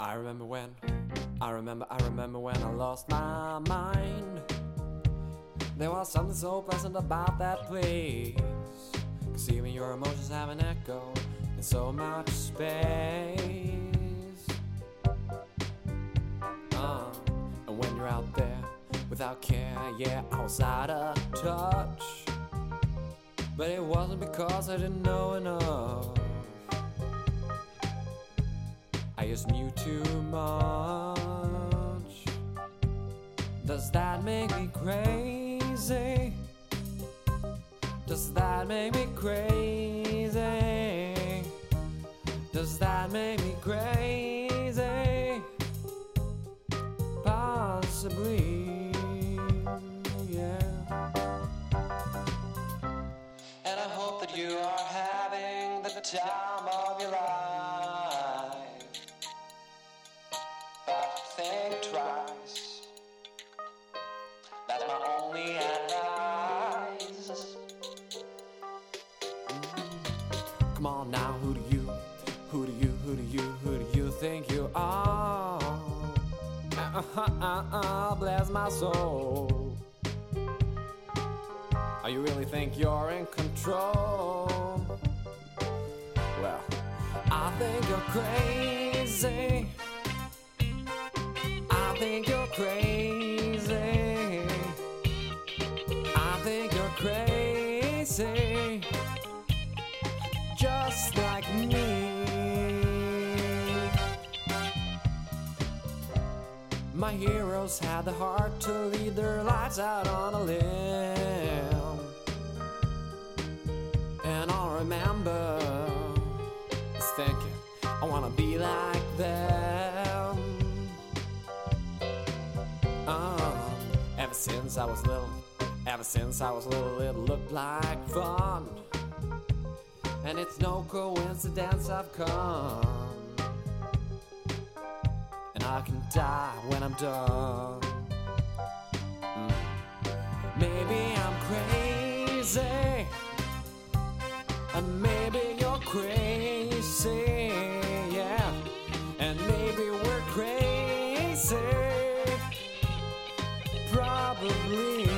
I remember when, I remember, I remember when I lost my mind. There was something so pleasant about that place. Cause even your emotions have an echo in so much space. Uh, and when you're out there without care, yeah, I was out of touch. But it wasn't because I didn't know enough. I just knew too much. Does that make me crazy? Does that make me crazy? Does that make me crazy? Possibly, yeah. And I hope that you are having the time think you are? Uh, uh, uh, bless my soul. Oh, you really think you're in control? Well, I think you're crazy. I think you're crazy. I think you're crazy. Just My heroes had the heart to lead their lives out on a limb. And I'll remember thinking, I wanna be like them. Um, ever since I was little, ever since I was little, it looked like fun. And it's no coincidence I've come. I can die when I'm done. Maybe I'm crazy, and maybe you're crazy, yeah, and maybe we're crazy, probably.